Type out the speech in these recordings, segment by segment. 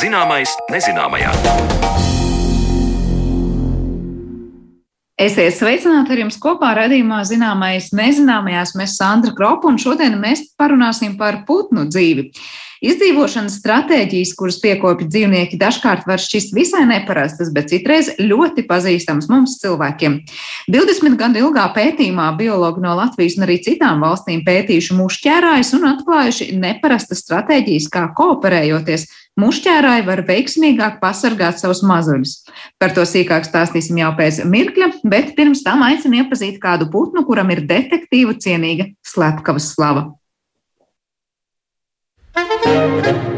Zināmais nezināmajā. Esiet sveicināti ar jums kopā redzījumā zināmais nezināmajās. Mēs Sandra Kropa un šodien mēs parunāsim par putnu dzīvi. Izdzīvošanas stratēģijas, kuras piekopja dzīvnieki, dažkārt var šķist visai neparastas, bet citreiz ļoti pazīstamas mums cilvēkiem. 20 gadu ilgā pētījumā biologi no Latvijas un arī citām valstīm pētījuši mušķērājus un atklājuši neparastas stratēģijas, kā kooperējoties mušķērāji var veiksmīgāk pasargāt savus mazuļus. Par to sīkāk stāstīsim jau pēc mirkļa, bet pirms tam aicinu iepazīt kādu putnu, kuram ir detektīvu cienīga slepkavas slava. thank you.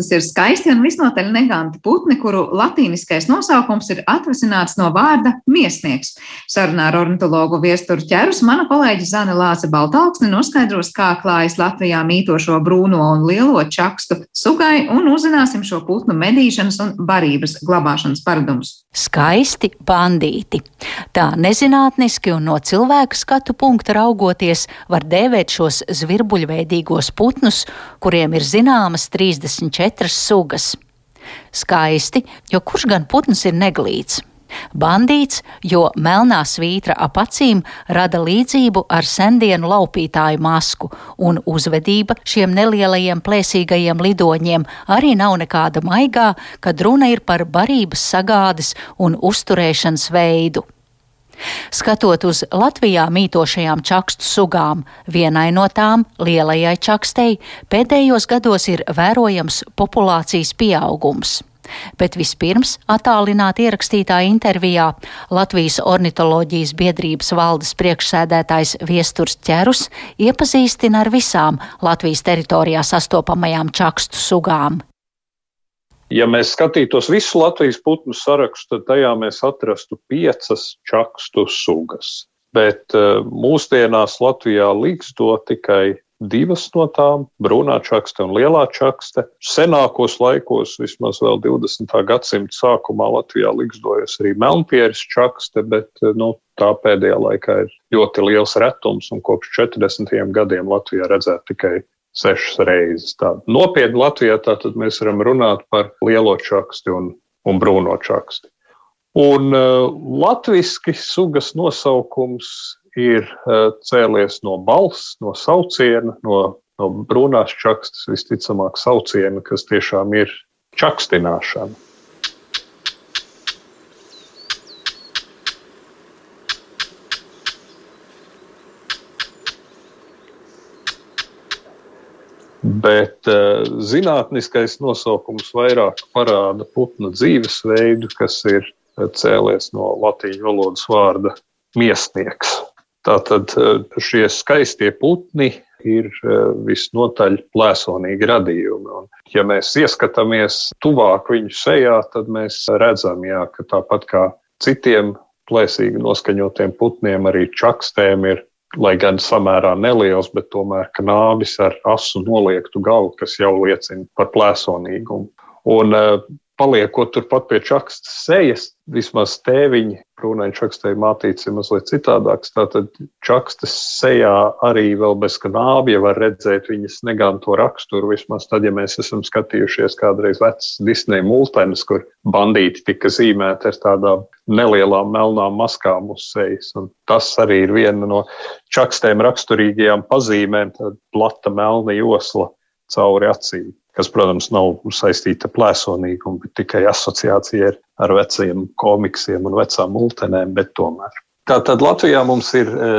Čakstas ir skaisti un visnotaļ neganti putni, kuru latīniskais nosaukums ir atvasināts no vārda miesnieks. Sarunā ar ornitologu viesturu ķerus mana kolēģi Zana Lāce Baltalksne noskaidros, kā klājas Latvijā mītošo brūno un lielo čakstu sugai un uzzināsim šo putnu medīšanas un barības glabāšanas paradumus. Skaisti bandīti. Tā nezinātniski un no cilvēka skatu punkta raugoties var dēvēt šos zvirbuļveidīgos putnus, kuriem ir zināmas 30 24 sugas. Skaisti, jo kurš gan putns ir neglīts? Bandīts, jo melnā svītra ap acīm rada līdzību ar sendienu laupītāju masku, un uzvedība šiem nelielajiem plēsīgajiem lidoņiem arī nav nekāda maigā, kad runa ir par barības sagādes un uzturēšanas veidu. Skatot uz Latvijā mītošajām čakstu sugām, vienai no tām, lielajai čakstei, pēdējos gados ir vērojams populācijas pieaugums. Bet vispirms attālināti ierakstītā intervijā Latvijas ornitoloģijas biedrības valdes priekšsēdētājs Viesturs Ķerus iepazīstina ar visām Latvijas teritorijā sastopamajām čakstu sugām. Ja mēs skatītos visu Latvijas putnu sarakstu, tad tajā mēs atrastu piecas čakstu sugas. Bet uh, mūsdienās Latvijā līgsto tikai divas no tām - brūnā čakste un lielā čakste. Senākos laikos, vismaz vēl 20. gadsimta sākumā, Latvijā līgzdojas arī melnpieris čakste, bet nu, tā pēdējā laikā ir ļoti liels retums, un kopš 40 gadiem Latvijā redzēt tikai sešas reizes. Tā nopietni Latvijā tātad mēs varam runāt par lielo čaksti un, un brūno čaksti. Un uh, latviski sugas nosaukums ir uh, cēlies no balss, no sauciena, no, no brūnās čakstas, visticamāk, sauciena, kas tiešām ir čakstināšana. Bet uh, zinātniskais nosaukums vairāk parāda putnu dzīvesveidu, kas ir eh, cēlies no latīņu valodas vārda miesnieks. Tātad uh, šie skaistie putni ir visnotaļ plēsonīgi radījumi. Un, ja mēs ieskatāmies tuvāk viņu sejā, tad mēs redzam, jā, ka tāpat kā citiem plēsīgi noskaņotiem putniem, arī čakstēm ir lai gan samērā neliels, bet tomēr knābis ar asu noliektu galvu, kas jau liecina par plēsonīgumu. Un uh, paliekot turpat pie čakstas sejas, vismaz tēviņi, brūnaini čakstai mātīts ir mazliet citādāks. Tātad čakstas sejā arī vēl bez kanābja var redzēt viņas neganto raksturu. Vismaz tad, ja mēs esam skatījušies kādreiz vecas Disneja multenes, kur bandīti tika zīmēti ar tādām nelielām melnām maskām uz sejas. Un tas arī ir viena no čakstēm raksturīgajām pazīmēm, tāda plata melna josla cauri acīm kas, protams, nav saistīta ar plēsonīgumu, bet tikai asociācija ar veciem komiksiem un vecām multenēm, bet tomēr. Tātad Latvijā mums ir e,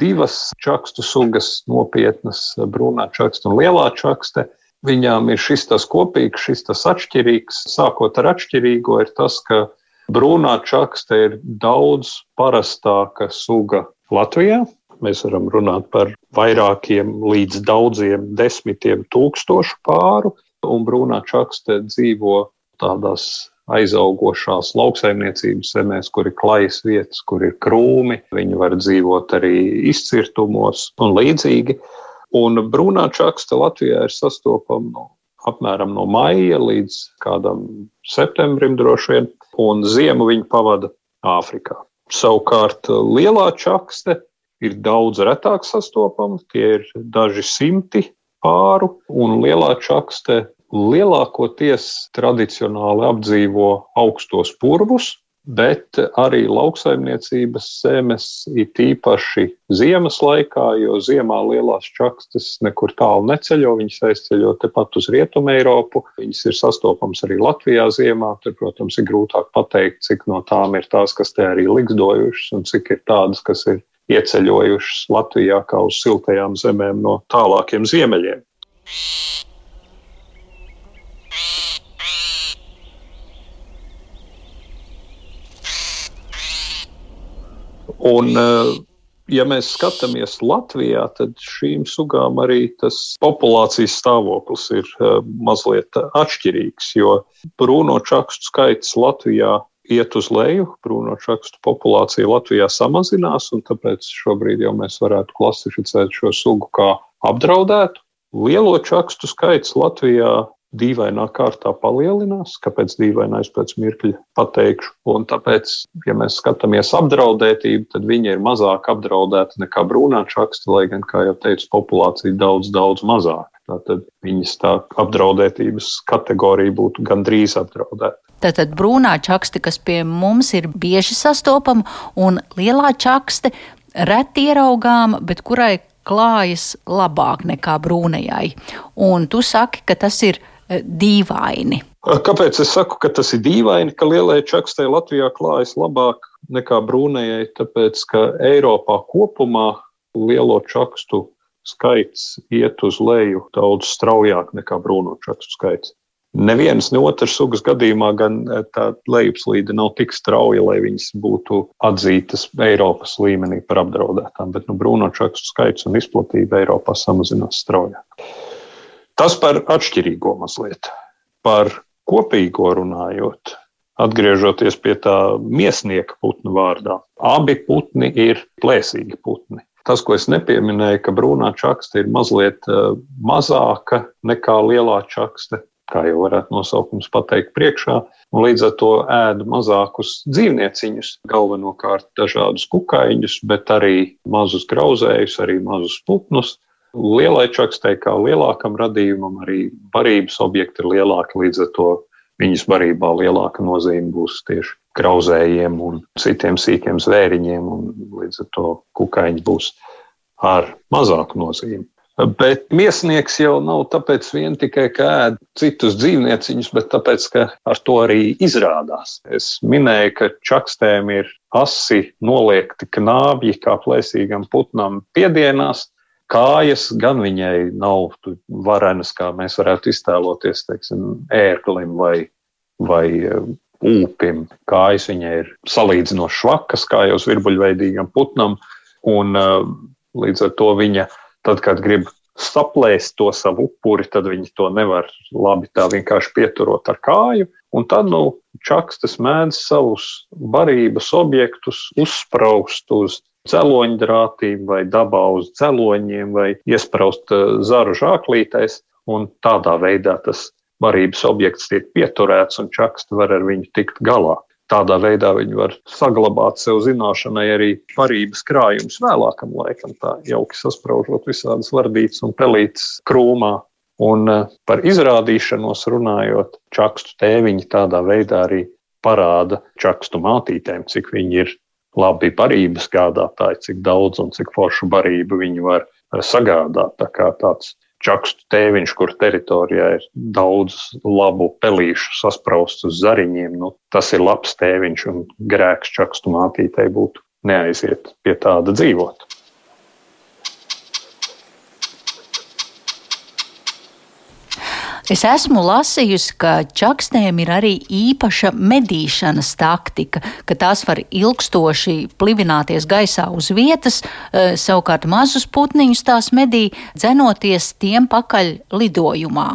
divas čakstu sugas, nopietnas, e, brūnā čakste un lielā čakste. Viņām ir šis tas kopīgs, šis tas atšķirīgs. Sākot ar atšķirīgo, ir tas, ka brūnā čakste ir daudz parastāka suga Latvijā. Mēs varam runāt par vairākiem līdz daudziem desmitiem tūkstošu pāru, un brūnā čakste dzīvo tādās aizaugošās lauksaimniecības zemēs, kur ir klajas vietas, kur ir krūmi. Viņi var dzīvot arī izcirtumos un līdzīgi. Un brūnā čakste Latvijā ir sastopama no, apmēram no maija līdz kādam septembrim droši vien, un ziemu viņi pavada Āfrikā. Savukārt lielā čakste ir daudz retāk sastopama, tie ir daži simti pāru, un lielā čakste lielākoties tradicionāli apdzīvo augstos purvus, bet arī lauksaimniecības zemes ir tīpaši ziemas laikā, jo ziemā lielās čakstas nekur tālu neceļo, viņas aizceļo tepat uz Rietumu Eiropu. Viņas ir sastopams arī Latvijā ziemā. Tur, protams, ir grūtāk pateikt, cik no tām ir tās, kas te arī liksdojušas, un cik ir tādas, kas ir ieceļojušas Latvijā kā uz siltajām zemēm no tālākiem ziemeļiem. Un, eh, ja mēs skatāmies Latvijā, tad šīm sugām arī tas populācijas stāvoklis ir eh, mazliet atšķirīgs, jo brūno čakstu skaits Latvijā iet uz leju, brūno čakstu populācija Latvijā samazinās, un tāpēc šobrīd jau mēs varētu klasificēt šo sugu kā apdraudētu. Lielo čakstu skaits Latvijā dīvainā kārtā palielinās. Kāpēc dīvainais pēc mirkļa pateikšu? Un tāpēc, ja mēs skatāmies apdraudētību, tad viņa ir mazāk apdraudēta nekā brūnā čaksta, lai gan, kā jau teicu, populācija daudz, daudz mazāk. Tātad viņas tā apdraudētības kategorija būtu gandrīz apdraudēta. Tātad brūnā čakste, kas pie mums ir bieži sastopama, un lielā čakste reti ieraugām, bet kurai klājas labāk nekā brūnajai. Un tu saki, ka tas ir dīvaini. Kāpēc es saku, ka tas ir dīvaini, ka lielai čakstei Latvijā klājas labāk nekā brūnajai? Tāpēc, ka Eiropā kopumā lielo čakstu skaits iet uz leju daudz straujāk nekā brūno čakstu skaits. Nevienas, ne otras sugas gadījumā gan e, tā lejupslīde nav tik strauja, lai viņas būtu atzītas Eiropas līmenī par apdraudētām, bet nu, brūnočakstu skaits un izplatība Eiropā samazinās straujāk. Tas par atšķirīgo mazliet. Par kopīgo runājot, atgriežoties pie tā miesnieka putnu vārdā, abi putni ir plēsīgi putni. Tas, ko es nepieminēju, ka brūnā čakste ir mazliet e, mazāka nekā lielā čakste, kā jau varētu nosaukums pateikt, priekšā. Un līdz ar to ēda mazākus dzīvnieciņus, galvenokārt dažādus kukaiņus, bet arī mazus grauzējus, arī mazus putnus. Lielai čakstei, kā lielākam radījumam, arī barības objekti ir lielāki. Līdz ar to viņas barībā lielāka nozīme būs tieši grauzējiem un citiem sīkiem zvēriņiem, un līdz ar to kukaiņi būs ar mazāku nozīmi. Bet miesnieks jau nav tāpēc vien tikai, ka ēd citus dzīvnieciņus, bet tāpēc, ka ar to arī izrādās. Es minēju, ka čakstēm ir asi noliekti knābji, kā plēsīgam putnam piedienās. Kājas gan viņai nav varenas, kā mēs varētu iztēloties, teiksim, ērklim vai, vai uh, ūpim. Kājas viņai ir salīdzinoši švakas, kā jau zvirbuļveidīgam putnam, un uh, līdz ar to viņa Tad, kad grib saplēst to savu upuri, tad viņi to nevar labi tā vienkārši pieturot ar kāju. Un tad nu, čakstas mēdz savus barības objektus uzspraust uz dzeloņdrātīm vai dabā uz dzeloņiem vai iespraust eh, zaru žāklītēs. Un tādā veidā tas barības objekts tiek pieturēts un čaksta var ar viņu tikt galā. Tādā veidā viņi var saglabāt sev zināšanai arī parības krājumus vēlākam laikam, tā jauki saspraužot visādas vardītas un pelītas krūmā. Un eh, par izrādīšanos runājot, čakstu tēviņi tādā veidā arī parāda čakstu mātītēm, cik viņi ir labi barības gādātāji, cik daudz un cik foršu barību viņi var sagādāt. Tā kā tāds čakstu tēviņš, kur teritorijā ir daudz labu pelīšu saspraustu uz zariņiem. Nu, tas ir labs tēviņš un grēks čakstu mātītei būtu neaiziet pie tāda dzīvot. Es esmu lasījusi, ka čakstēm ir arī īpaša medīšanas taktika, ka tās var ilgstoši plivināties gaisā uz vietas, eh, savukārt mazus putniņus tās medī, dzenoties tiem pakaļ lidojumā.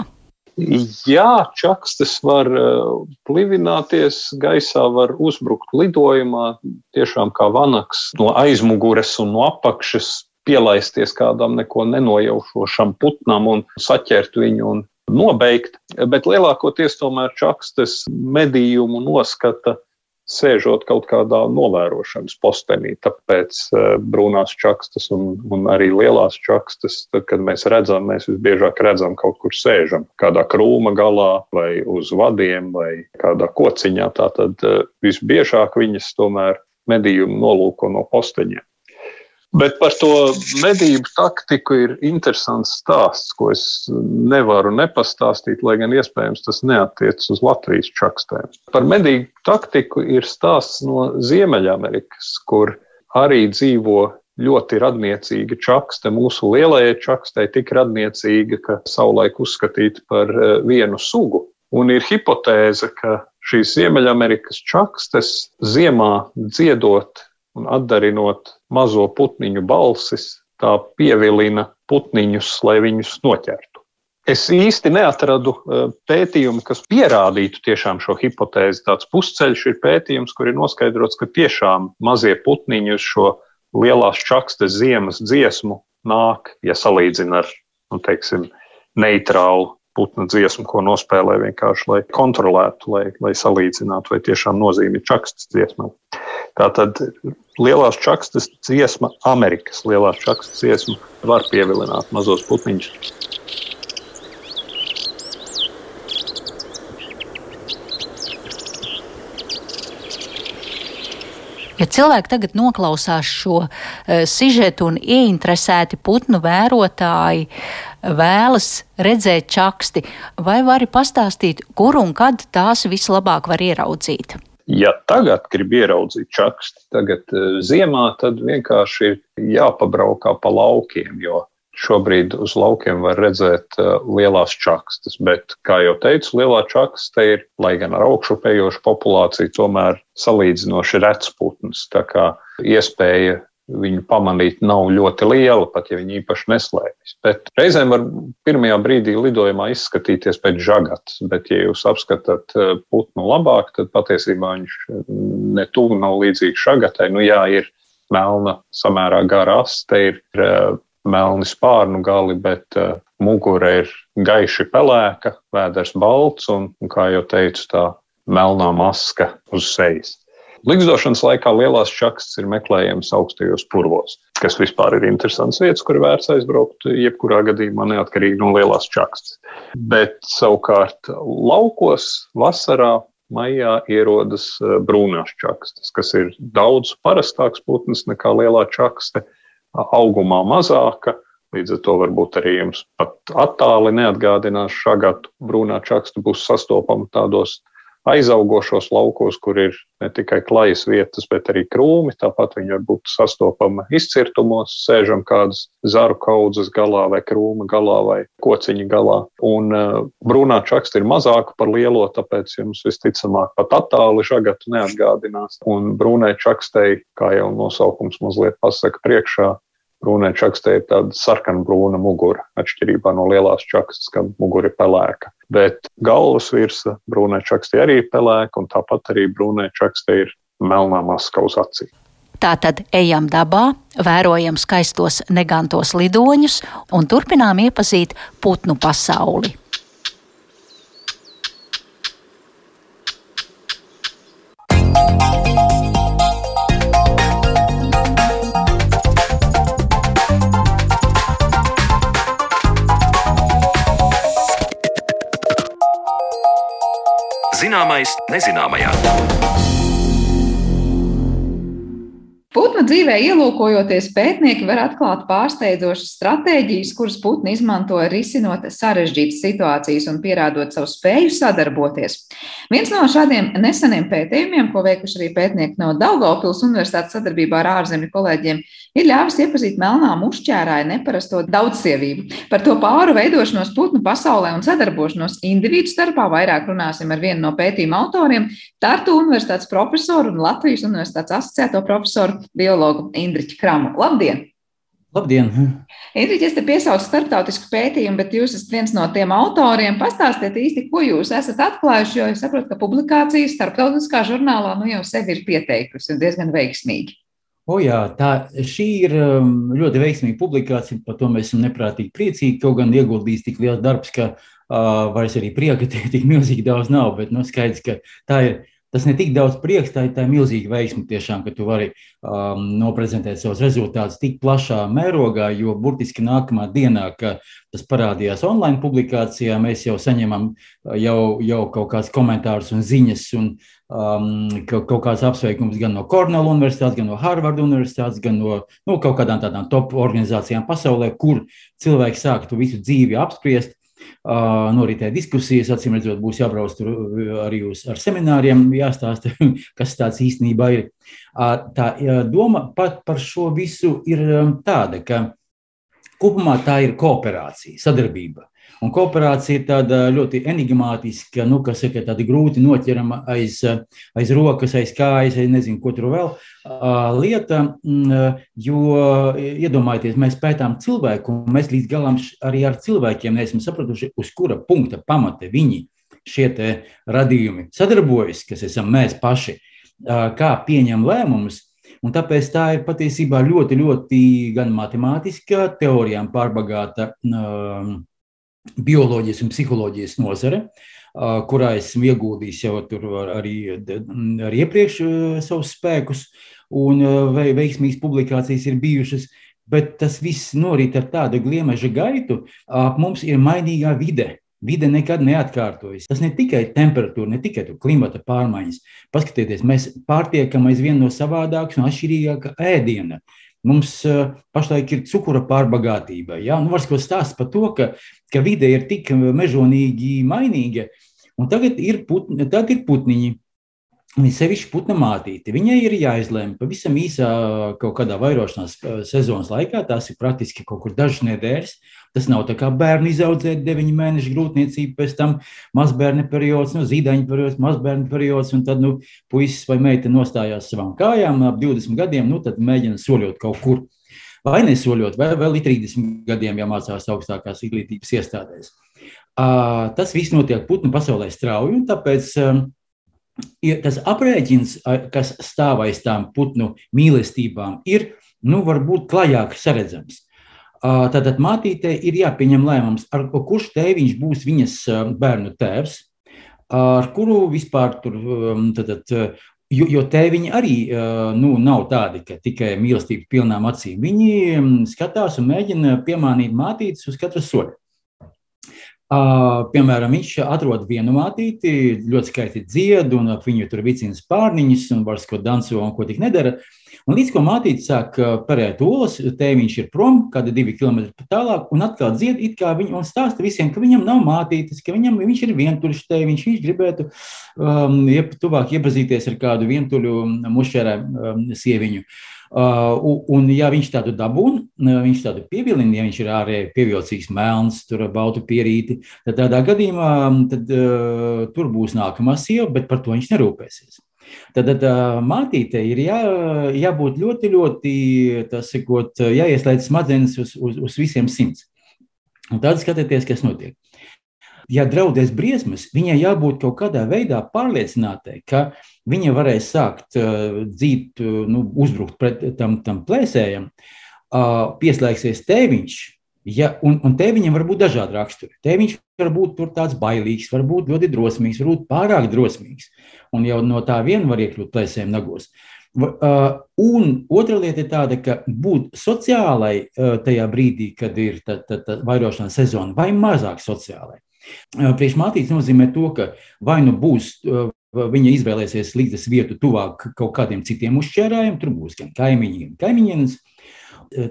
Jā, čakstes var eh, plivināties gaisā, var uzbrukt lidojumā, tiešām kā vanaks no aizmugures un no apakšas pielaisties kādam neko nenojaušošam putnam un saķert viņu un nobeigt, bet lielākoties tomēr čakstes medījumu noskata sēžot kaut kādā novērošanas postenī. Tāpēc e, brūnās čakstas un, un arī lielās čakstas, tad, kad mēs redzam, mēs visbiežāk redzam kaut kur sēžam, kādā krūma galā vai uz vadiem vai kādā kociņā. Tātad e, visbiežāk viņas tomēr medījumu nolūko no posteņiem. Bet par to medību taktiku ir interesants stāsts, ko es nevaru nepastāstīt, lai gan iespējams tas neatiecas uz Latvijas čakstēm. Par medību taktiku ir stāsts no Ziemeļamerikas, kur arī dzīvo ļoti radniecīga čakste. Mūsu lielajai čakstei tik radniecīga, ka savulaik uzskatīta par eh, vienu sugu. Un ir hipotēze, ka šīs Ziemeļamerikas čakstes ziemā dziedot un atdarinot mazo putniņu balsis, tā pievilina putniņus, lai viņus noķertu. Es īsti neatradu e, pētījumu, kas pierādītu tiešām šo hipotēzi. Tāds pusceļš ir pētījums, kur ir noskaidrots, ka tiešām mazie putniņi uz šo lielās čakstes ziemas dziesmu nāk, ja salīdzina ar, nu, teiksim, neitrālu putnu dziesmu, ko nospēlē vienkārši, lai kontrolētu, lai, lai salīdzinātu, vai tiešām nozīme ir čakstas dziesmai. Tātad lielās čakstas dziesma, Amerikas lielās čakstas dziesma, var pievilināt mazos putniņus. Ja cilvēki tagad noklausās šo uh, sižetu un ieinteresēti putnu vērotāji vēlas redzēt čaksti, vai vari pastāstīt, kur un kad tās vislabāk var ieraudzīt? Ja tagad grib ieraudzīt čaksti, tagad uh, ziemā, tad vienkārši ir jāpabraukā pa laukiem, jo šobrīd uz laukiem var redzēt uh, lielās čakstas, bet, kā jau teicu, lielā čaksta ir, lai gan ar augšupējošu populāciju, tomēr salīdzinoši rets putns. Tā kā iespēja viņu pamanīt nav ļoti liela, pat ja viņi īpaši neslēpjas. Bet reizēm var pirmajā brīdī lidojumā izskatīties pēc žagatas, bet, ja jūs apskatāt uh, putnu labāk, tad patiesībā viņš ne tuvu nav līdzīgs žagatai. Nu, jā, ir melna, samērā gara aste, ir uh, melni spārnu gali, bet uh, mugura ir gaiši pelēka, vēders balts un, un, kā jau teicu, tā melnā maska uz sejas. Ligzdošanas laikā lielās čakstas ir meklējamas augstajos purvos, kas vispār ir interesants vietas, kur vērts aizbraukt, jebkurā gadījumā neatkarīgi no lielās čakstas. Bet savukārt laukos vasarā maijā ierodas uh, brūnās čakstas, kas ir daudz parastāks putns nekā lielā čakste augumā mazāka. Līdz ar to varbūt arī jums pat attāli neatgādinās šagatu. Brūnā čaksta būs sastopama tādos aizaugošos laukos, kur ir ne tikai klajas vietas, bet arī krūmi. Tāpat viņi var būt sastopama izcirtumos, sēžam kādas zaru kaudzes galā vai krūma galā vai kociņa galā. Un uh, brūnā čaksta ir mazāka par lielo, tāpēc jums visticamāk pat attāli žagatu neatgādinās. Un brūnai čakstai, kā jau nosaukums mazliet pasaka priekšā, Brūnai čakstē ir tāda sarkanbrūna mugura, atšķirībā no lielās čakstas, kad mugura ir pelēka. Bet galvas virsma brūnai čakstē arī ir pelēka, un tāpat arī brūnai čakstē ir melnā maska uz acīm. Tātad ejam dabā, vērojam skaistos negantos lidoņus un turpinām iepazīt putnu pasauli. Zināmais nezināmajā. Putnu dzīvē ielūkojoties, pētnieki var atklāt pārsteidzošas stratēģijas, kuras putni izmanto risinot sarežģītas situācijas un pierādot savu spēju sadarboties. Viens no šādiem neseniem pētījumiem, ko veikuši arī pētnieki no Daugavpils Universitātes sadarbībā ar ārzemju kolēģiem, ir ļāvis iepazīt melnām uzķērāju neparasto daudzsievību. Par to pāru veidošanos putnu pasaulē un sadarbošanos individu starpā vairāk runāsim ar vienu no pētījuma autoriem - Tartu Universitātes profesoru un Latvijas Universitātes asociēto profesoru biologu Indriķu Kramu. Labdien! Labdien! Indriķis, es te piesaucu starptautisku pētījumu, bet jūs esat viens no tiem autoriem. Pastāstiet īsti, ko jūs esat atklājuši, jo es saprotu, ka publikācija starptautiskā žurnālā nu jau sevi ir pieteikusi un diezgan veiksmīgi. O jā, tā šī ir um, ļoti veiksmīga publikācija, par to mēs esam neprātīgi priecīgi. Kaut gan ieguldījis tik liels darbs, ka uh, vairs arī prieka tik milzīgi daudz nav, bet nu, skaidrs, ka tā ir Tas ne tik daudz prieks, tā ir tā milzīga veiksme tiešām, ka tu vari um, noprezentēt savus rezultātus tik plašā mērogā, jo burtiski nākamā dienā, kad tas parādījās online publikācijā, mēs jau saņemam uh, jau, jau kaut kādus komentārus un ziņas un um, kaut kāds apsveikums gan no Cornell Universitātes, gan no Harvard Universitātes, gan no nu, kaut kādām tādām top organizācijām pasaulē, kur cilvēki sāk to visu dzīvi apspriest noritē diskusijas. Acīm redzot, būs jābrauc tur arī uz ar semināriem, jāstāsta, kas tāds īstenībā ir. Tā doma pat par šo visu ir tāda, ka kopumā tā ir kooperācija, sadarbība. Un kooperācija ir tāda ļoti enigmātiska, nu, kas ir tāda grūti noķerama aiz, aiz rokas, aiz kājas, aiz nezinu, ko tur vēl lieta. Jo iedomājieties, mēs pētām cilvēku, un mēs līdz galam arī ar cilvēkiem neesam sapratuši, uz kura punkta pamata viņi šie radījumi sadarbojas, kas esam mēs paši, kā pieņem lēmumus. Un tāpēc tā ir patiesībā ļoti, ļoti gan matemātiska, teorijām pārbagāta. Uh, bioloģijas un psiholoģijas nozare, kurā esmu ieguldījis jau arī, arī iepriekš savus spēkus, un veiksmīgas publikācijas ir bijušas. Bet tas viss norit ar tādu gliemeža gaitu. Ap mums ir mainīgā vide. Vide nekad neatkārtojas. Tas ne tikai temperatūra, ne tikai klimata pārmaiņas. Paskatieties, mēs pārtiekam aizvien no savādākas un atšķirīgāka ēdiena. Mums uh, pašlaik ir cukura pārbagātība. Ja? Nu, Varbūt stāsts par to, ka, ka vide ir tik mežonīgi mainīga, un tagad ir, putni, tagad ir putniņi. Un sevišķi putna mātīte. Viņai ir jāizlemj pavisam īsā kaut kādā vairošanās sezonas laikā, tās ir praktiski kaut kur dažas nedēļas. Tas nav tā kā bērnu izaudzēt, deviņu mēnešu grūtniecība, pēc tam mazbērnu periods, nu, zīdaiņu periods, mazbērnu periods, un tad, nu, puisis vai meita nostājās savām kājām ap 20 gadiem, nu, tad mēģina soļot kaut kur. Vai nesoļot, vai vēl ir 30 gadiem jāmācās augstākās izglītības iestādēs. Uh, tas viss notiek putnu pasaulē strauji, un tāpēc uh, ir tas aprēķins, kas stāv aiz tām putnu mīlestībām, ir nu, varbūt klajāk saredzams. Tātad mātītei ir jāpieņem lēmums, ar kurš tēviņš būs viņas bērnu tēvs, ar kuru vispār tur tātad, Jo, jo tēviņi arī nu, nav tādi, ka tikai mīlestības pilnām acīm. Viņi skatās un mēģina piemānīt mātītes uz katru soļu. Uh, piemēram, viņš atrod vienu mātīti, ļoti skaisti dzied, un ap viņu tur vicina spārniņus, un var kaut danco, un ko tik nedara. Un līdz ko mātīte sāk parēt olas, tēviņš ir prom, kādi divi kilometri tālāk, un atkal dzied, it kā viņi un stāsta visiem, ka viņam nav mātītes, ka viņam, viņš ir vientuļš tēviņš, viņš gribētu um, iep, tuvāk iepazīties ar kādu vientuļu mušķērē um, sieviņu. Uh, un, ja viņš tādu dabūna, uh, viņš tādu pievilina, ja viņš ir ārēji pievilcīgs, melns, tur baltu pierīti, tad tādā gadījumā um, tad, uh, tur būs nākamā sieva, bet par to viņš nerūpēsies. Tad, tad uh, mātītei ir jā, jābūt ļoti, ļoti, tas sakot, jāieslēdz smadzenes uz, uz, uz visiem simts. Un tad skatieties, kas notiek ja draudēs briesmas, viņai jābūt kaut kādā veidā pārliecinātai, ka viņa varēs sākt uh, dzīt, uh, nu, uzbrukt pret tam, tam plēsējam, pieslēgsies tēviņš. Ja, un, un tēviņam var būt dažādi raksturi. Tēviņš var būt tāds bailīgs, var būt ļoti drosmīgs, var būt pārāk drosmīgs. Un jau no tā viena var iekļūt plēsējiem nagos. Un otra lieta ir tāda, ka būt sociālai tajā brīdī, kad ir tā, tā, tā vairošanās sezona, vai mazāk sociālai. Priekšmātīts nozīmē to, ka vai nu būs viņa izvēlēsies līdzes vietu tuvāk kaut kādiem citiem uzšķērājiem, tur būs gan kaimiņi, gan kaimiņienes.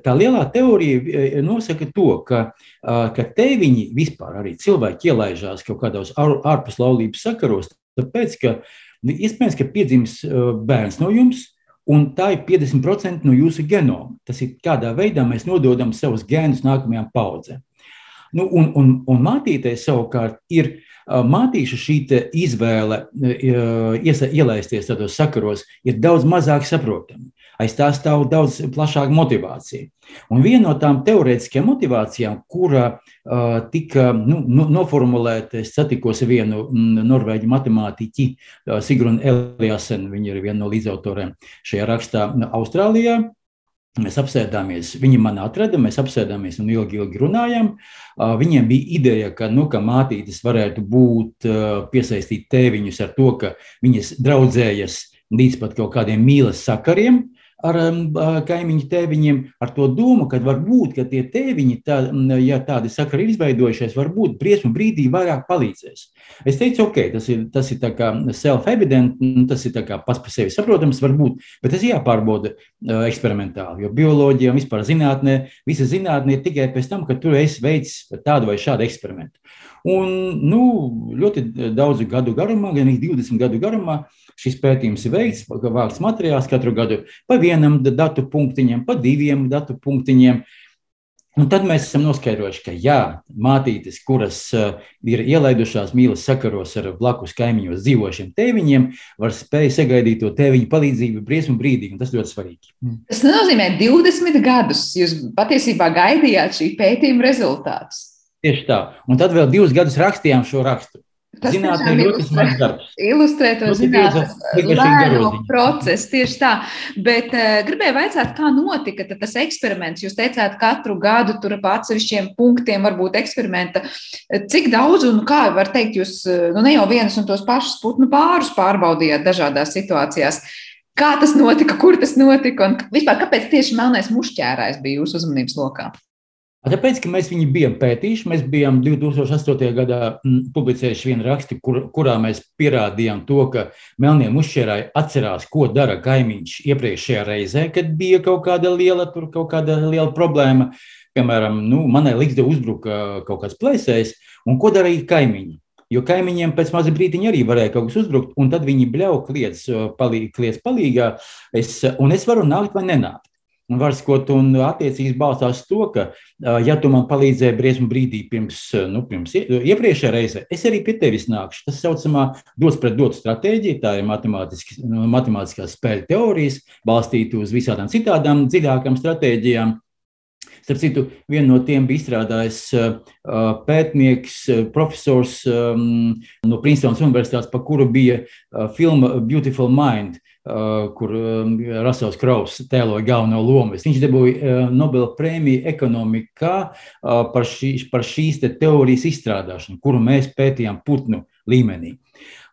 Tā lielā teorija nosaka to, ka, ka tēviņi vispār arī cilvēki ielaižās kaut kādos ārpus laulības sakaros, tāpēc, ka iespējams, ka piedzims bērns no jums, un tā ir 50% no jūsu genoma. Tas ir kādā veidā mēs nododam savus gēnus nākamajām paudzēm. Nu, un, un, un mātītei savukārt ir mātīša šī izvēle iesa, ielaisties tādos sakaros, ir daudz mazāk saprotama. Aiz tā stāv daudz plašāka motivācija. Un viena no tām teorētiskajām motivācijām, kura uh, tika nu, no, noformulēta, es satikos ar vienu norvēģu matemātiķi, uh, Sigrunu Eliasen, viņa ir viena no līdzautoriem šajā rakstā Austrālijā. Mēs apsēdāmies, viņi man atrada, mēs apsēdāmies un ilgi, ilgi runājām. Viņiem bija ideja, ka, nu, ka mātītes varētu būt piesaistīt tēviņus ar to, ka viņas draudzējas līdz pat kaut kādiem mīlas sakariem ar um, kaimiņu tēviņiem, ar to domu, ka varbūt ka tie tēviņi, tā, ja tādi sakari ir izveidojušies, varbūt briesmu brīdī vairāk palīdzēs. Es teicu, ok, tas ir, tas ir self-evident, tas ir pats par sevi saprotams, varbūt, bet tas jāpārbauda uh, eksperimentāli, jo bioloģija un vispār zinātnē, visa zinātnē ir tikai pēc tam, ka tu esi veicis tādu vai šādu eksperimentu. Un nu, ļoti daudzu gadu garumā, gan 20 gadu garumā, šis pētījums ir veikts, vākts materiāls katru gadu pa vienam datu punktiņam, pa diviem datu punktiņiem. Un tad mēs esam noskaidrojuši, ka jā, mātītes, kuras uh, ir ielaidušās mīlas sakaros ar blakus kaimiņos dzīvošiem tēviņiem, var spēj sagaidīt to tēviņu palīdzību briesmu brīdī, un tas ļoti svarīgi. Mm. Tas nenozīmē 20 gadus. Jūs patiesībā gaidījāt šī pētījuma rezultātus. Tieši tā. Un tad vēl divus gadus rakstījām šo rakstu. Zinātnē ļoti smags darbs. Ilustrē to zinātnes lēno procesu, tieši tā. Bet uh, gribēju vaicāt, kā notika tas eksperiments. Jūs teicāt, katru gadu tur pa atsevišķiem punktiem varbūt eksperimenta. Cik daudz un kā var teikt, jūs nu, ne jau vienus un tos pašus putnu pārus pārbaudījāt dažādās situācijās. Kā tas notika, kur tas notika un vispār kāpēc tieši melnais mušķērājs bija jūsu uzmanības lokā? Tāpēc, ka mēs viņu bijām pētījuši, mēs bijām 2008. gadā mm, publicējuši vienu rakstu, kur, kurā mēs pierādījām to, ka melnie mušķerāji atcerās, ko dara kaimiņš iepriekšējā reizē, kad bija kaut kāda liela, tur, kaut kāda liela problēma. Piemēram, nu, manai likte uzbruka kaut kāds plēsējs, un ko darīja kaimiņi? Jo kaimiņiem pēc maza brīdiņa arī varēja kaut kas uzbrukt, un tad viņi bļauj kliedz, palīg, kliedz palīgā, es, un es varu nākt vai nenākt. Un var skot, un attiecīgi balstās to, ka, ja tu man palīdzēji briesmu brīdī pirms, nu, pirms iepriekšējā reizē, es arī pie tevis nākšu. Tas saucamā dots pret dotu stratēģija, tā ir matemātiskās spēļu teorijas, balstīta uz visādām citādām dziļākām stratēģijām. Starp citu, viena no tiem bija izstrādājis pētnieks, profesors no Princetonas Universitātes, par kuru bija filma Beautiful Mind kur Rasels Kraus tēloja galveno lomu. Viņš dabūja Nobela prēmiju ekonomikā par, šī, par šīs te teorijas izstrādāšanu, kuru mēs pētījām putnu līmenī.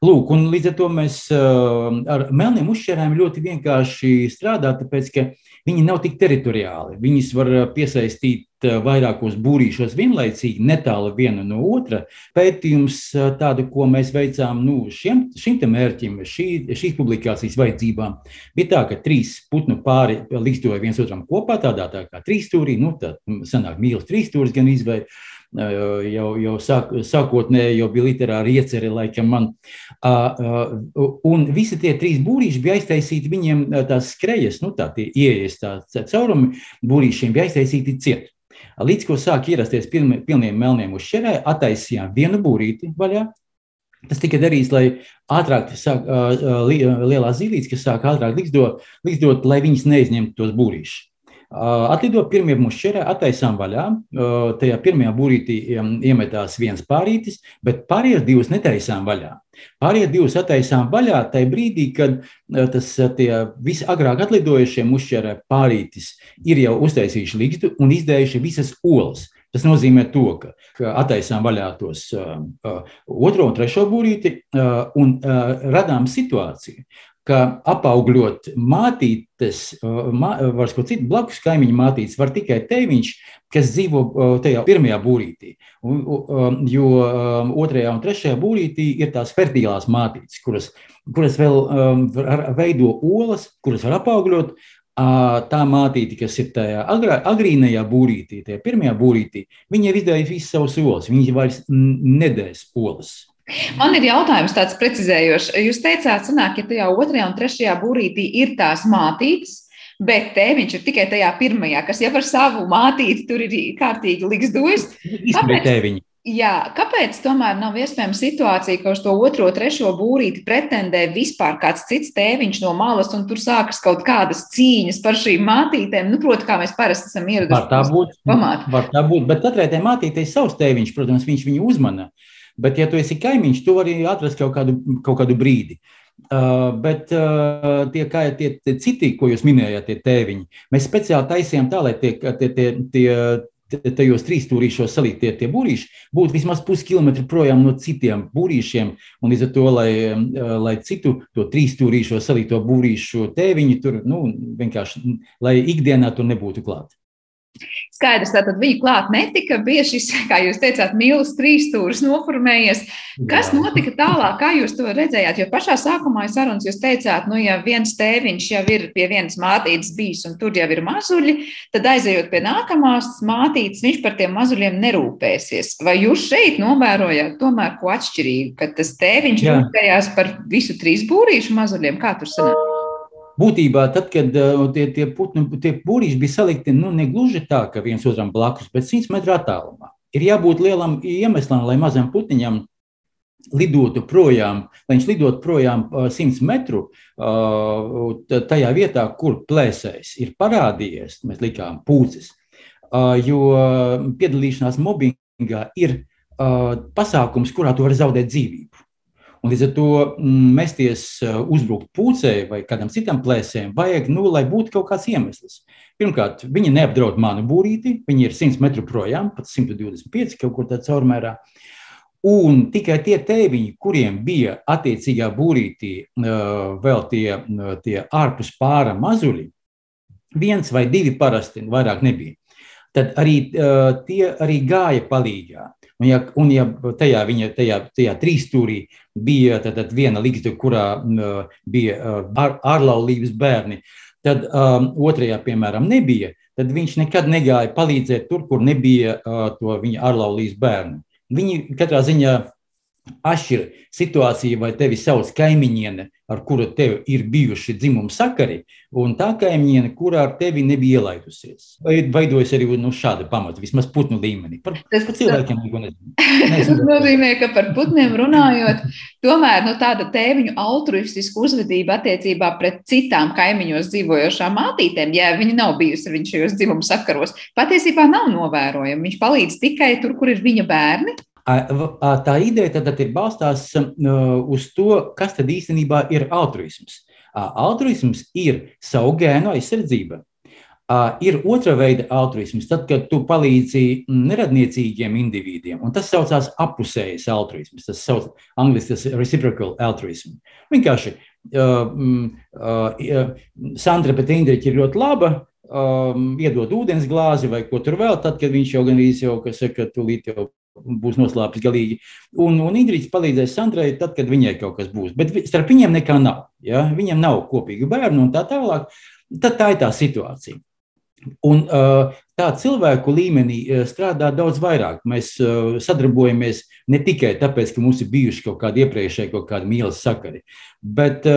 Lūk, un līdz ar to mēs ar melniem uzšķērēm ļoti vienkārši strādājam, tāpēc ka viņi nav tik teritoriāli. Viņus var piesaistīt vairākos būrīšos vienlaicīgi, netālu viena no otra. Pētījums tādu, ko mēs veicām nu, šiem, šim mērķim, šī, šīs publikācijas vajadzībām, bija tā, ka trīs putnu pāri likstoja viens otram kopā, tādā tā kā trīsstūrī, nu, tā sanāk mīlas trīsstūris gan izvēle jau, jau sāk, sākotnēji jau bija literāri ieceri, laikam man. Un visi tie trīs būrīši bija aiztaisīti, viņiem tās skrejas, nu tā tie ieejas tā caurumi būrīšiem bija aiztaisīti ciet. Līdz ko sāk ierasties pilni, pilniem melniem uz šerē, attaisījām vienu būrīti vaļā, Tas tika darīts, lai ātrāk sāk, uh, lielā zīlītes, kas sāk ātrāk likdot, likdot lai viņas neizņemtu tos būrīšus. Atlido pirmie mušķerē, attaisām vaļā. Tajā pirmajā būrītī iemetās viens pārītis, bet pārējās divas netaisām vaļā. Pārējie divas attaisām vaļā tajā brīdī, kad tas visagrāk atlidojušie mušķerē pārītis ir jau uztaisījuši līgstu un izdējuši visas olas. Tas nozīmē, to, ka, ka attaisām vaļā tos uh, otro un trešo būrīti uh, un uh, radām situāciju, ka apaugļot mātītes, mā, var ko citu, blakus kaimiņu mātītes var tikai teviņš, kas dzīvo tajā pirmajā būrītī. Jo otrajā un trešajā būrītī ir tās fertīlās mātītes, kuras, kuras vēl veido olas, kuras var apaugļot. Tā mātīte, kas ir tajā agrā, agrīnajā būrītī, tajā pirmajā būrītī, viņa ir izdarījusi visas savas olas. Viņa vairs nedēs olas. Man ir jautājums tāds precizējošs. Jūs teicāt, sanāk, ja tajā otrajā un trešajā būrītī ir tās mātītes, bet tēviņš ir tikai tajā pirmajā, kas jau ar savu mātīti tur ir kārtīgi liks dojas. Kāpēc? Jā, kāpēc tomēr nav iespējama situācija, ka uz to otro, trešo būrīti pretendē vispār kāds cits tēviņš no malas, un tur sākas kaut kādas cīņas par šīm mātītēm? Nu, protams, kā mēs parasti esam ieradušies. Var tā būt. Var tā būt, bet katrai tai mātītei savs tēviņš, protams, viņš viņu uzmana. Uh, Bet, ja tu esi kaimiņš, tu vari atrast kaut kādu, kaut kādu brīdi. Uh, bet uh, tie, kā, tie, tie citi, ko jūs minējāt, tie tēviņi, mēs speciāli taisījām tā, lai tie, tie, tie, tie tajos trīs stūrīšos salītie tie būrīši būtu vismaz puskilometru projām no citiem būrīšiem. Un līdz ar to, lai, lai citu to trīs stūrīšos salīto būrīšu tēviņi tur, nu, vienkārši, lai ikdienā tur nebūtu klāt. Skaidrs, tātad viņa klāt netika, bija šis, kā jūs teicāt, mīlestības trīsstūris noformējies. Kas Jā. notika tālāk, kā jūs to redzējāt? Jo pašā sākumā sarunas jūs teicāt, nu, ja viens tēviņš jau ir pie vienas mātītes bijis un tur jau ir mazuļi, tad aizejot pie nākamās mātītes, viņš par tiem mazuļiem nerūpēsies. Vai jūs šeit novērojāt tomēr ko atšķirīgu, ka tas tēviņš rūpējās par visu trīs būrīšu mazuļiem? Kā tur sanāk? Būtībā, tad, kad uh, tie, tie, putnu, tie būrīši bija salikti nu, ne gluži tā, ka viens otram blakus, bet 100 metru attālumā, ir jābūt lielam iemeslam, lai mazam putniņam lidotu projām, lai viņš lidotu projām 100 uh, metru uh, tajā vietā, kur plēsējs ir parādījies. Mēs likām pūces, jo piedalīšanās mobbingā ir pasākums, kurā tu vari zaudēt dzīvību. Un līdz ar to mm, mesties eh, uzbrukt pūcei vai kādam citam plēsēm, vajag, nu, lai būtu kaut kāds iemesls. Pirmkārt, viņi neapdraud manu būrīti, viņi ir 100 metru projām, pat 125 kaut kur tādā caurmērā. Un tikai tie tēviņi, kuriem bija attiecīgā būrītī eh, vēl tie, eh, tie ārpus pāra mazuļi, viens vai divi parasti, vairāk nebija. Tad arī tie arī gāja palīdzīgā. Un ja, un ja tajā, viņa, tajā, tajā trīsstūrī bija tad, tad viena līgsta, kurā uh, bija uh, ārlaulības bērni, tad um, otrajā, piemēram, nebija, tad viņš nekad negāja palīdzēt tur, kur nebija uh, to viņa ārlaulības bērnu. Viņi katrā ziņā atšķir situācija, vai tevi sauc kaimiņiene, ar kuru tev ir bijuši dzimuma sakari, un tā kaimiņiene, kurā ar tevi nebija ielaidusies. Vai veidojas arī nu, šāda pamata, vismaz putnu līmenī. Par, Tas par cilvēkiem neko nezinu. Tas nozīmē, ka par putniem runājot, tomēr nu, tāda tēviņu altruistiska uzvedība attiecībā pret citām kaimiņos dzīvojošām mātītēm, ja viņa nav bijusi viņa šajos dzimuma sakaros, patiesībā nav novērojama. Viņš palīdz tikai tur, kur ir viņa bērni. Tā ideja tad, tad ir balstās uz to, kas tad īstenībā ir altruisms. Altruisms ir savu gēnu aizsardzība. Ir otra veida altruisms, tad, kad tu palīdzi neradniecīgiem individiem, un tas saucās apusējs altruisms. Tas sauc angliski tas reciprocal altruism. Vienkārši uh, uh, Sandra pēc Indriķa ir ļoti laba, um, iedod ūdens glāzi vai ko tur vēl, tad, kad viņš jau gan īsi jau, kas saka, tūlīt jau būs noslēpts galīgi. Un, un Indričs palīdzēs Sandrai tad, kad viņai kaut kas būs. Bet starp viņiem nekā nav. Ja? Viņam nav kopīgu bērnu un tā tālāk. Tad tā ir tā situācija. Un, uh, tā cilvēku līmenī uh, strādā daudz vairāk. Mēs uh, sadarbojamies ne tikai tāpēc, ka mums ir bijuši kaut kādi iepriekšēji kaut kādi mīlestības sakari, bet,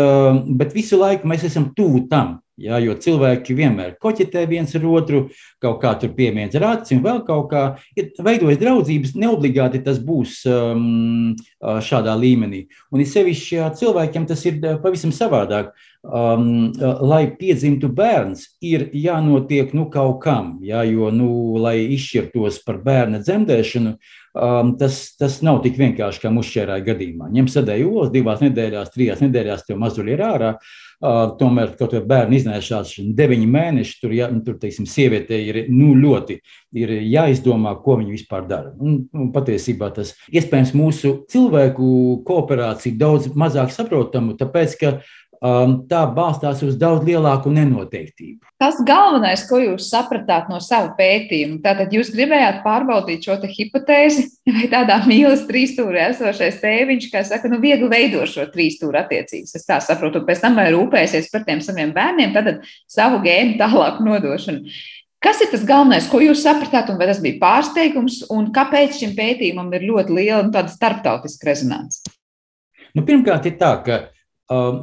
bet visu laiku mēs esam tuvu tam. Ja, jo cilvēki vienmēr koķetē viens ar otru, kaut kā tur piemiedz ar un vēl kaut kā. Ja veidojas draudzības, neobligāti tas būs um, šādā līmenī. Un it sevišķi cilvēkiem tas ir pavisam savādāk. Um, lai piedzimtu bērns, ir jānotiek nu, kaut kam, ja, jo, nu, lai izšķirtos par bērna dzemdēšanu, um, tas, tas nav tik vienkārši kā mušķērāja gadījumā. Ņem sadēju olas divās nedēļās, trijās nedēļās, tev mazuļi ir ārā. Uh, tomēr kaut kā bērnu iznēšās deviņi mēneši, tur, ja, tur teiksim, sievietei ir nu, ļoti ir jāizdomā, ko viņi vispār dara. Un, un patiesībā tas iespējams mūsu cilvēku kooperācija daudz mazāk saprotama, tāpēc ka tā balstās uz daudz lielāku nenoteiktību. Tas galvenais, ko jūs sapratāt no sava pētījuma, tātad jūs gribējāt pārbaudīt šo hipotēzi, vai tādā mīlestības trīsstūrī esošais tēviņš, kā saka, nu, viegli veido šo trīsstūra attiecības. Es tā saprotu, pēc tam vai rūpēsies par tiem saviem bērniem, tad savu gēnu tālāk nodošanu. Kas ir tas galvenais, ko jūs sapratāt, un vai tas bija pārsteigums, un kāpēc šim pētījumam ir ļoti liela un tāda starptautiska rezonance? Nu, pirmkārt, ir tā, ka Um,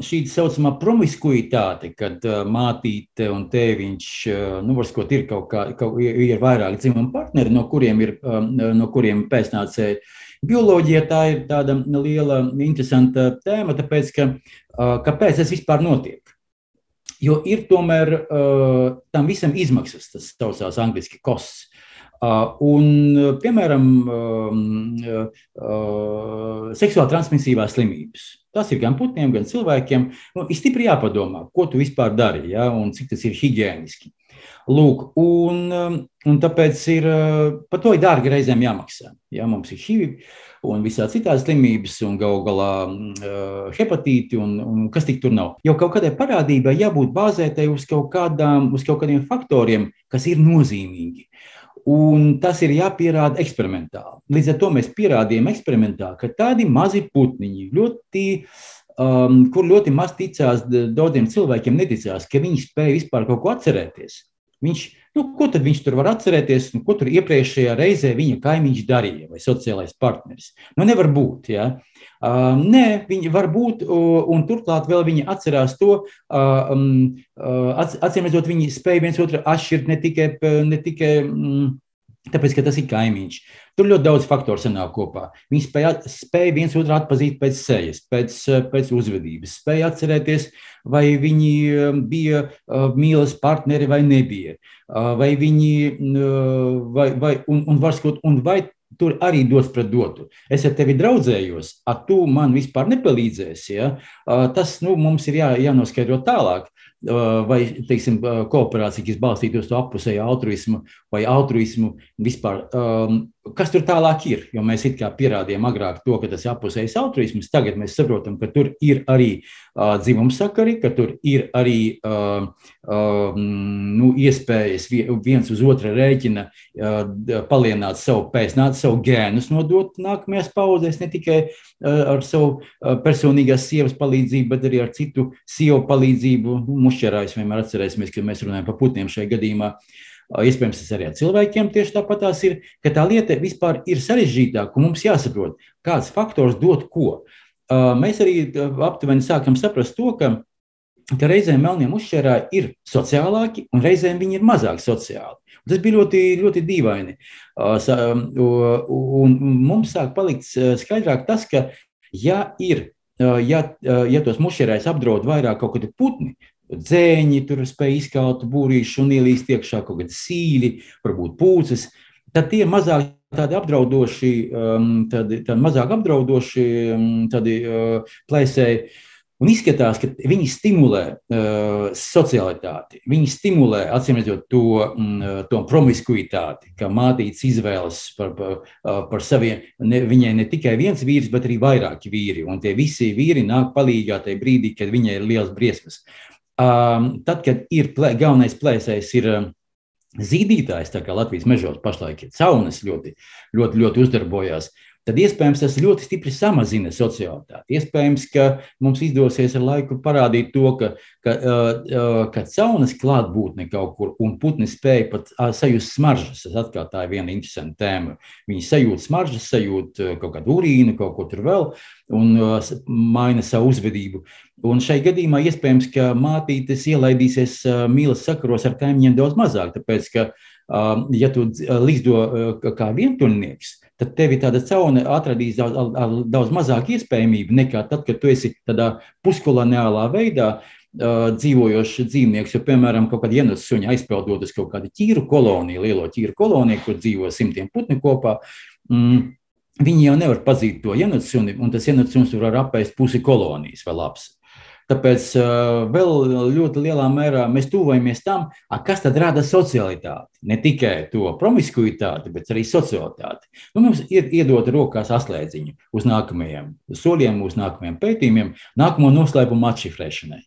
šī tā saucamā promiskuitāte, kad uh, mātīte un tēviņš, uh, nu, varbūt ir kaut kā, kaut, ir vairāk dzimumu partneri, no kuriem ir, um, no kuriem pēcnācēji. Bioloģija tā ir tāda liela, interesanta tēma, tāpēc, ka uh, kāpēc tas vispār notiek? Jo ir tomēr tam visam izmaksas, tas saucās angliski kosts. Un, piemēram, um, seksuāli transmisīvās slimības Tas ir gan putniem, gan cilvēkiem. Nu, ir stipri jāpadomā, ko tu vispār dari ja, un cik tas ir higiēniski. Lūk, un, um, un tāpēc ir par to ir dārgi reizēm jāmaksā. Ja, mums ir HIV un visādi citādi slimības, un galu galā uh, hepatīti, un, un kas tik tur nav. Jo kaut kādai parādībai jābūt bāzētai uz kaut, kādām, uz kaut kādiem faktoriem, kas ir nozīmīgi. Un tas ir jāpierāda eksperimentāli. Līdz ar to mēs pierādījām eksperimentāli, ka tādi mazi putniņi, ļoti, um, kur ļoti maz ticās, daudziem cilvēkiem neticās, ka viņi spēj vispār kaut ko atcerēties. Viņš, nu, ko tad viņš tur var atcerēties, nu, ko tur iepriekšējā reizē viņa kaimiņš darīja vai sociālais partneris? Nu, nevar būt. Ja? Uh, nē, viņi var būt, uh, un turklāt vēl viņi atcerās to, uh, um, acīm redzot, viņi spēj viens otru atšķirt ne tikai, ne tikai um, tāpēc, ka tas ir kaimiņš. Tur ļoti daudz faktoru sanāk kopā. Viņi spēja, spēja viens otru atpazīt pēc sejas, pēc, pēc uzvedības, spēja atcerēties, vai viņi bija mīlas partneri vai nebija. Vai viņi, vai, vai, un, un, varskot, un vai tur arī dos pret dotu. Es ar tevi draudzējos, ar tu man vispār nepalīdzēsi. Ja? Tas nu, mums ir jā, jānoskaidro tālāk. Vai teiksim, kooperācija, kas balstītos uz apusēju altruismu vai altruismu vispār. Um, kas tur tālāk ir? Jo mēs it kā pierādījām agrāk to, ka tas ir apusējs altruisms. Tagad mēs saprotam, ka tur ir arī uh, dzimumsakari, ka tur ir arī uh, uh, nu, iespējas viens uz otra rēķina uh, palielināt savu pēcnācu, savu gēnus nodot nākamajās paudzēs, ne tikai uh, ar savu uh, personīgās sievas palīdzību, bet arī ar citu sievu palīdzību. Mušķerājus vienmēr atcerēsimies, ka mēs runājam par putniem šajā gadījumā. Uh, iespējams, tas arī ar cilvēkiem tieši tāpatās ir, ka tā lieta vispār ir sarežģītāka, un mums jāsaprot, kāds faktors dod ko. Mēs arī aptuveni sākam saprast to, ka ka reizēm melniem uzšķērāji ir sociālāki, un reizēm viņi ir mazāk sociāli. Un tas bija ļoti, ļoti dīvaini. Un mums sāk palikt skaidrāk tas, ka, ja ir, ja, ja tos mušķērājus apdraud vairāk kaut kādi putni, dzēņi, tur spēj izkaut būrīšu un ielīst iekšā kaut kādi sīļi, varbūt pūces, tad tie mazāk tādi apdraudoši, tādi, tādi mazāk apdraudoši tādi plēsēji Un izskatās, ka viņi stimulē uh, socialitāti, viņi stimulē, acīm redzot, to, mm, to promiskuitāti, ka mātītes izvēlas par, par, par saviem, ne, viņai ne tikai viens vīrs, bet arī vairāki vīri. Un tie visi vīri nāk palīdzīgā tajā brīdī, kad viņai ir liels briesmas. Tad, kad ir plē, galvenais plēsējs, ir zīdītājs, tā kā Latvijas mežos pašlaik ir caunas ļoti, ļoti, ļoti uzdarbojās. Tad iespējams tas ļoti stipri samazina socialitāti. Iespējams, ka mums izdosies ar laiku parādīt to, ka, ka, ka caunas klātbūtne kaut kur un putni spēja pat sajust smaržas. Tas atkal tā ir viena interesanta tēma. Viņi sajūt smaržas, sajūt kaut kādu urīnu, kaut ko tur vēl un maina savu uzvedību. Un šai gadījumā iespējams, ka mātītes ielaidīsies mīlas sakaros ar kaimiņiem daudz mazāk, tāpēc, ka, ja tu līgdo kā vientuļnieks, tad tev tāda cauna atradīs daudz, daudz mazāk iespējamību nekā tad, kad tu esi tādā puskoloniālā veidā uh, dzīvojošs dzīvnieks. Jo, piemēram, kaut kāda ienes suņa aizpeldot uz kaut kādu ķīru koloniju, lielo ķīru koloniju, kur dzīvo simtiem putni kopā. Mm, Viņi jau nevar pazīt to ienaidnieci, un tas ienaidnieks var apēst pusi kolonijas vēl labs. Tāpēc vēl ļoti lielā mērā mēs tuvojamies tam, kas tad rada socialitāti. Ne tikai to promiskuitāti, bet arī socialitāti. Nu, mums ir iedota rokās atslēdziņa uz nākamajiem soļiem, uz nākamajiem pētījumiem, nākamo noslēpumu atšifrēšanai.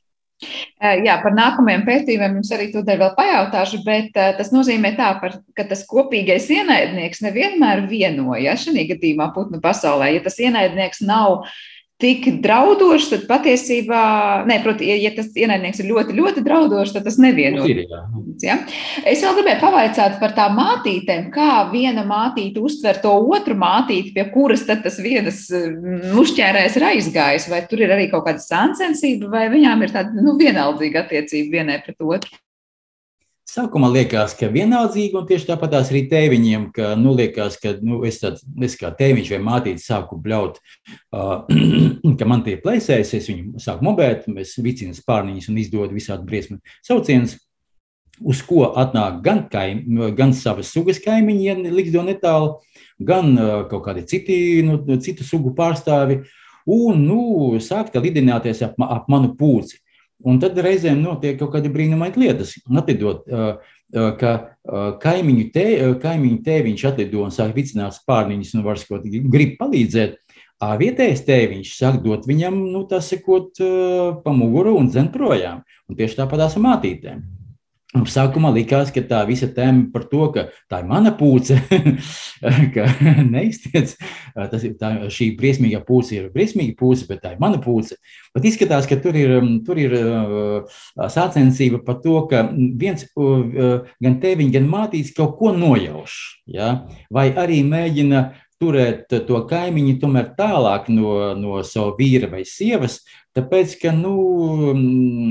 Jā, par nākamajiem pētījumiem jums arī tūdaļ vēl pajautāšu, bet tas nozīmē tā, par, ka tas kopīgais ienaidnieks nevienmēr vienojas šajā gadījumā putnu pasaulē. Ja tas ienaidnieks nav uh, tik draudošs, tad patiesībā, ne, proti, ja, ja tas ienaidnieks ir ļoti, ļoti draudošs, tad tas nevienojas. Ja? Es vēl gribēju pavaicāt par tām mātītēm, kā viena mātīte uztver to otru mātīti, pie kuras tad tas vienas mm, uzķērējs ir aizgājis, vai tur ir arī kaut kāda sāncensība, vai viņām ir tāda nu, vienaldzīga attiecība vienai pret otru. Sākumā liekas, ka vienaldzīgi, un tieši tāpat arī tēviņiem, ka, nu, liekas, ka nu, es, tāds, es kā tēviņš vai mātīte sāku bļaut, uh, ka man tie plēsējas, es viņu sāku mobēt, es vicinu spārniņus un izdodu visādi briesmu saucienus, uz ko atnāk gan, kaim, gan savas sugas kaimiņi, ja liks do netālu, gan uh, kaut kādi citi, nu, citu sugu pārstāvi, un, nu, sākt lidināties ap, ap manu pūci. Un tad reizēm notiek kaut kāda brīnumaina lietas. Atidot, ka kaimiņu, te, kaimiņu tēviņš atlido un sāk vicināt spārniņus un var skot, grib palīdzēt. Vietējais tēviņš sāk dot viņam, nu, tā sakot, pa muguru un dzen projām. Un tieši tāpat ar mātītēm. Sākumā likās, ka tā visa tēma par to, ka tā ir mana pūce, ka neiztiec, tas ir tā, šī briesmīgā pūce ir briesmīga pūce, bet tā ir mana pūce. Bet izskatās, ka tur ir, tur ir sācensība par to, ka viens gan tēviņš, gan mātīts kaut ko nojauš, ja? vai arī mēģina turēt to kaimiņu tomēr tālāk no, no sava vīra vai sievas, Tāpēc, ka, nu, mm,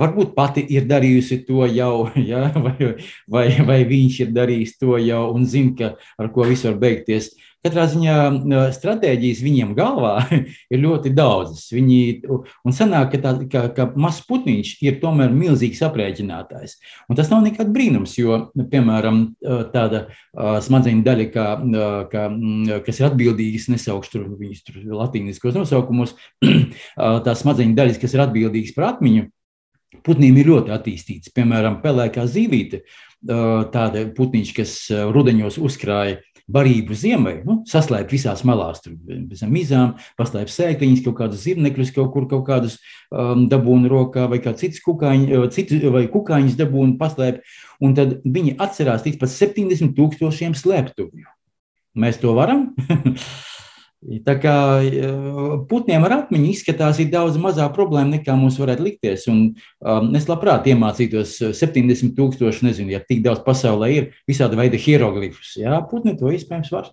varbūt pati ir darījusi to jau, ja, vai, vai, vai viņš ir darījis to jau un zina, ar ko viss var beigties. Katrā ziņā stratēģijas viņiem galvā ir ļoti daudzas. Viņi, un sanāk, ka, tā, ka, ka mazs putniņš ir tomēr milzīgs aprēķinātājs. Un tas nav nekāds brīnums, jo, piemēram, tāda smadzeņu daļa, kā, kā, kas ir atbildīgas, nesaukšu tur viņus tur latīniskos nosaukumus, tās smadzeņu daļas, kas ir atbildīgas par atmiņu, putniem ir ļoti attīstīts. Piemēram, pelēkā zīvīte, tāda putniņš, kas rudeņos uzkrāja barību ziemai, nu, saslēpt visās malās, tur bez mizām, paslēpt sēkliņas, kaut kādus zirnekļus, kaut kur kaut kādus um, dabūnu rokā, vai kā citus kukaiņus, uh, citu, vai kukaiņus dabūnu paslēpt, un tad viņi atcerās līdz pat 70 tūkstošiem slēptuvju. Mēs to varam? Tā kā putniem ar atmiņu izskatās, ir daudz mazāk problēma nekā mums varētu likties. Un, um, es labprāt iemācītos 70 tūkstoši, nezinu, ja tik daudz pasaulē ir visāda veida hieroglifus. Jā, putni to iespējams var.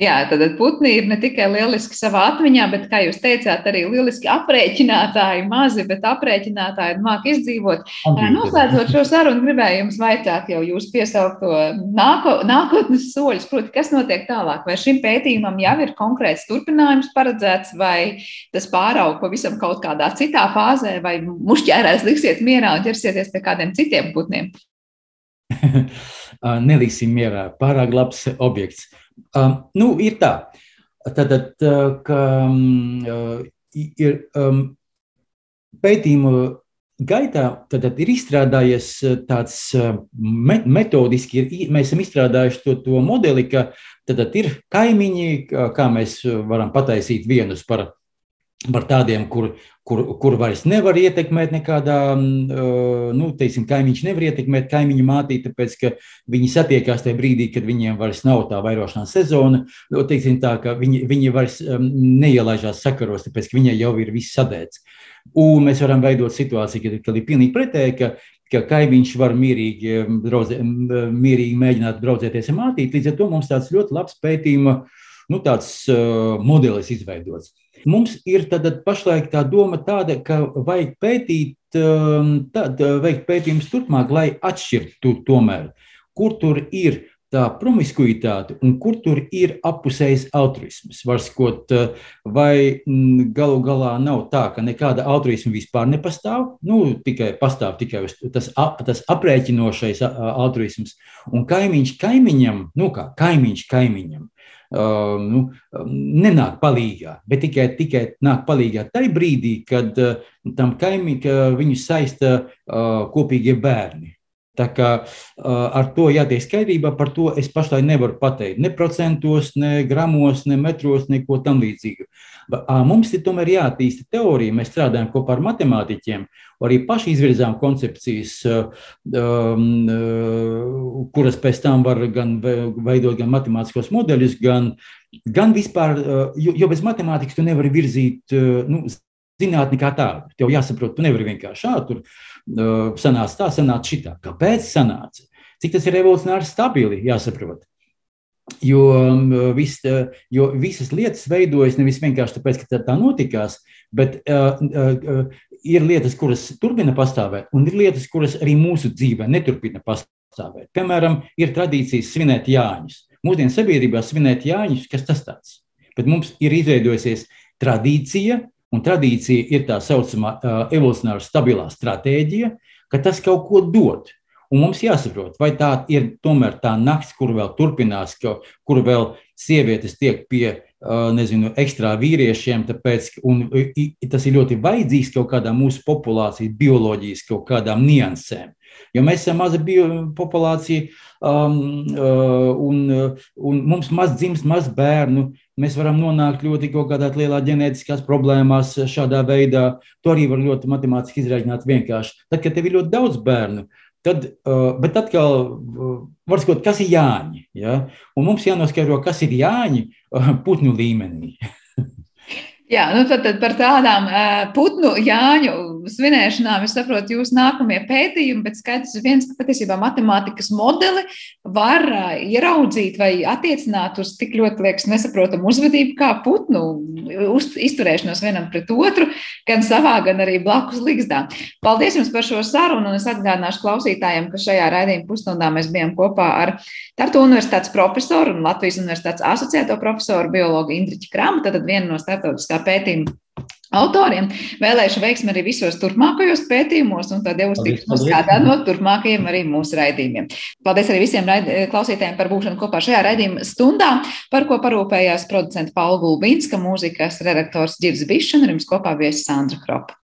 Jā, tad putni ir ne tikai lieliski savā atmiņā, bet, kā jūs teicāt, arī lieliski aprēķinātāji, mazi, bet aprēķinātāji māk izdzīvot. Noslēdzot šo sarunu, gribēju jums vaicāt jau jūs piesaukto nāko, nākotnes soļus, proti, kas notiek tālāk. Vai šim pētījumam jau ir konkrēts turpinājums paredzēts, vai tas pāraug pavisam kaut kādā citā fāzē, vai mušķērēs liksiet mierā un ķersieties pie kādiem citiem putniem? Neliksim mierā, pārāk labs objekts. Um, nu, ir tā, Tātad, ka um, ir um, pētījumu gaitā tātad, ir izstrādājies uh, tāds uh, metodiski, ir, mēs esam izstrādājuši to, to modeli, ka tātad, ir kaimiņi, kā mēs varam pataisīt vienus par par tādiem, kur, kur, kur vairs nevar ietekmēt nekādā, mm, nu, teiksim, kaimiņš nevar ietekmēt kaimiņu mātīti, tāpēc, ka viņi satiekās tajā brīdī, kad viņiem vairs nav tā vairošanās sezona, nu, teiksim tā, ka viņi, viņi vairs neielaižās sakaros, tāpēc, ka viņai jau ir viss sadēts. Un mēs varam veidot situāciju, kad, kad ir pilnīgi pretēji, ka, ka kaimiņš var mierīgi, brauze, mierīgi mēģināt braucēties ar mātīti. Līdz ar to mums tāds ļoti labs pētījuma nu, tāds, uh, modelis izveidots. Mums ir pašlaik tā doma tāda, ka vajag pētīt, um, tad, veikt pētījumus turpmāk, lai atšķirtu tomēr, kur tur ir tā promiskuitāte un kur tur ir apusējs altruisms. Varskot, vai mm, galu galā nav tā, ka nekāda altruisma vispār nepastāv, nu, tikai pastāv tikai tas, tas aprēķinošais altruisms, un kaimiņš kaimiņam, nu kā kaimiņš kaimiņam, nu, um, nenāk palīdzīgā, bet tikai, tikai nāk palīdzīgā tajā brīdī, kad uh, tam kaimiņam viņu saista uh, kopīgie bērni. Tā kā ar to jātiek skaidrībā, par to es pašlaik nevaru pateikt. Ne procentos, ne gramos, ne metros, neko tam līdzīgu. Mums ir tomēr jāattīsta teorija. Mēs strādājam kopā ar matemātiķiem, arī paši izvirzām koncepcijas, kuras pēc tam var gan veidot gan matemātiskos modeļus, gan, gan vispār, jo bez matemātikas tu nevari virzīt nu, zinātni kā tādu. Tev jāsaprot, tu nevari vienkārši šādi tur uh, sanāca tā, sanāca šitā. Kāpēc sanāca? Cik tas ir revolucionāri stabili, jāsaprot. Jo, um, vis, jo visas lietas veidojas nevis vienkārši tāpēc, ka tā, tā notikās, bet uh, uh, ir lietas, kuras turpina pastāvēt, un ir lietas, kuras arī mūsu dzīvē neturpina pastāvēt. Piemēram, ir tradīcijas svinēt Jāņus. Mūsdienu sabiedrībā svinēt Jāņus, kas tas tāds? Bet mums ir izveidojusies tradīcija, Un tradīcija ir tā saucamā evolucionāra stabilā stratēģija, ka tas kaut ko dod. Un mums jāsaprot, vai tā ir tomēr tā nakts, kur vēl turpinās, kur vēl sievietes tiek pie nezinu, ekstrā vīriešiem, tāpēc, un tas ir ļoti vajadzīgs kaut kādā mūsu populācijas, bioloģijas kaut kādām niansēm. Jo mēs esam maza populācija, um, uh, un, un mums maz dzimst, maz bērnu. Mēs varam nonākt ļoti kaut kādā lielā ģenētiskās problēmās šādā veidā. To arī var ļoti matemātiski izrēķināt vienkārši. Tad, kad tev ir ļoti daudz bērnu, Tad, uh, bet atkal, uh, var sakot, kas ir Jāņi? Ja? Un mums jānoskaidro, kas ir Jāņi uh, putnu līmenī. Jā, nu tad, tad par tādām uh, putnu Jāņu svinēšanām es saprotu jūsu nākamie pētījumi, bet skaidrs viens, ka patiesībā matemātikas modeli var ieraudzīt vai attiecināt uz tik ļoti, liekas, nesaprotamu uzvedību kā putnu uz, izturēšanos vienam pret otru, gan savā, gan arī blakus ligzdā. Paldies jums par šo sarunu, un es atgādināšu klausītājiem, ka šajā raidījuma pusstundā mēs bijām kopā ar Tartu Universitātes profesoru un Latvijas Universitātes asociēto profesoru biologu Indriķu Kramu, tad viena no starptautiskā pētījuma autoriem. Vēlēšu veiksmi arī visos turpmākajos pētījumos, un tad uz tikšanos kādā no turpmākajiem arī mūsu raidījumiem. Paldies arī visiem klausītājiem par būšanu kopā šajā raidījuma stundā, par ko parūpējās producenta Paula Gulbinska, mūzikas redaktors Girds Bišs un ar jums kopā viesis Sandra Kropa.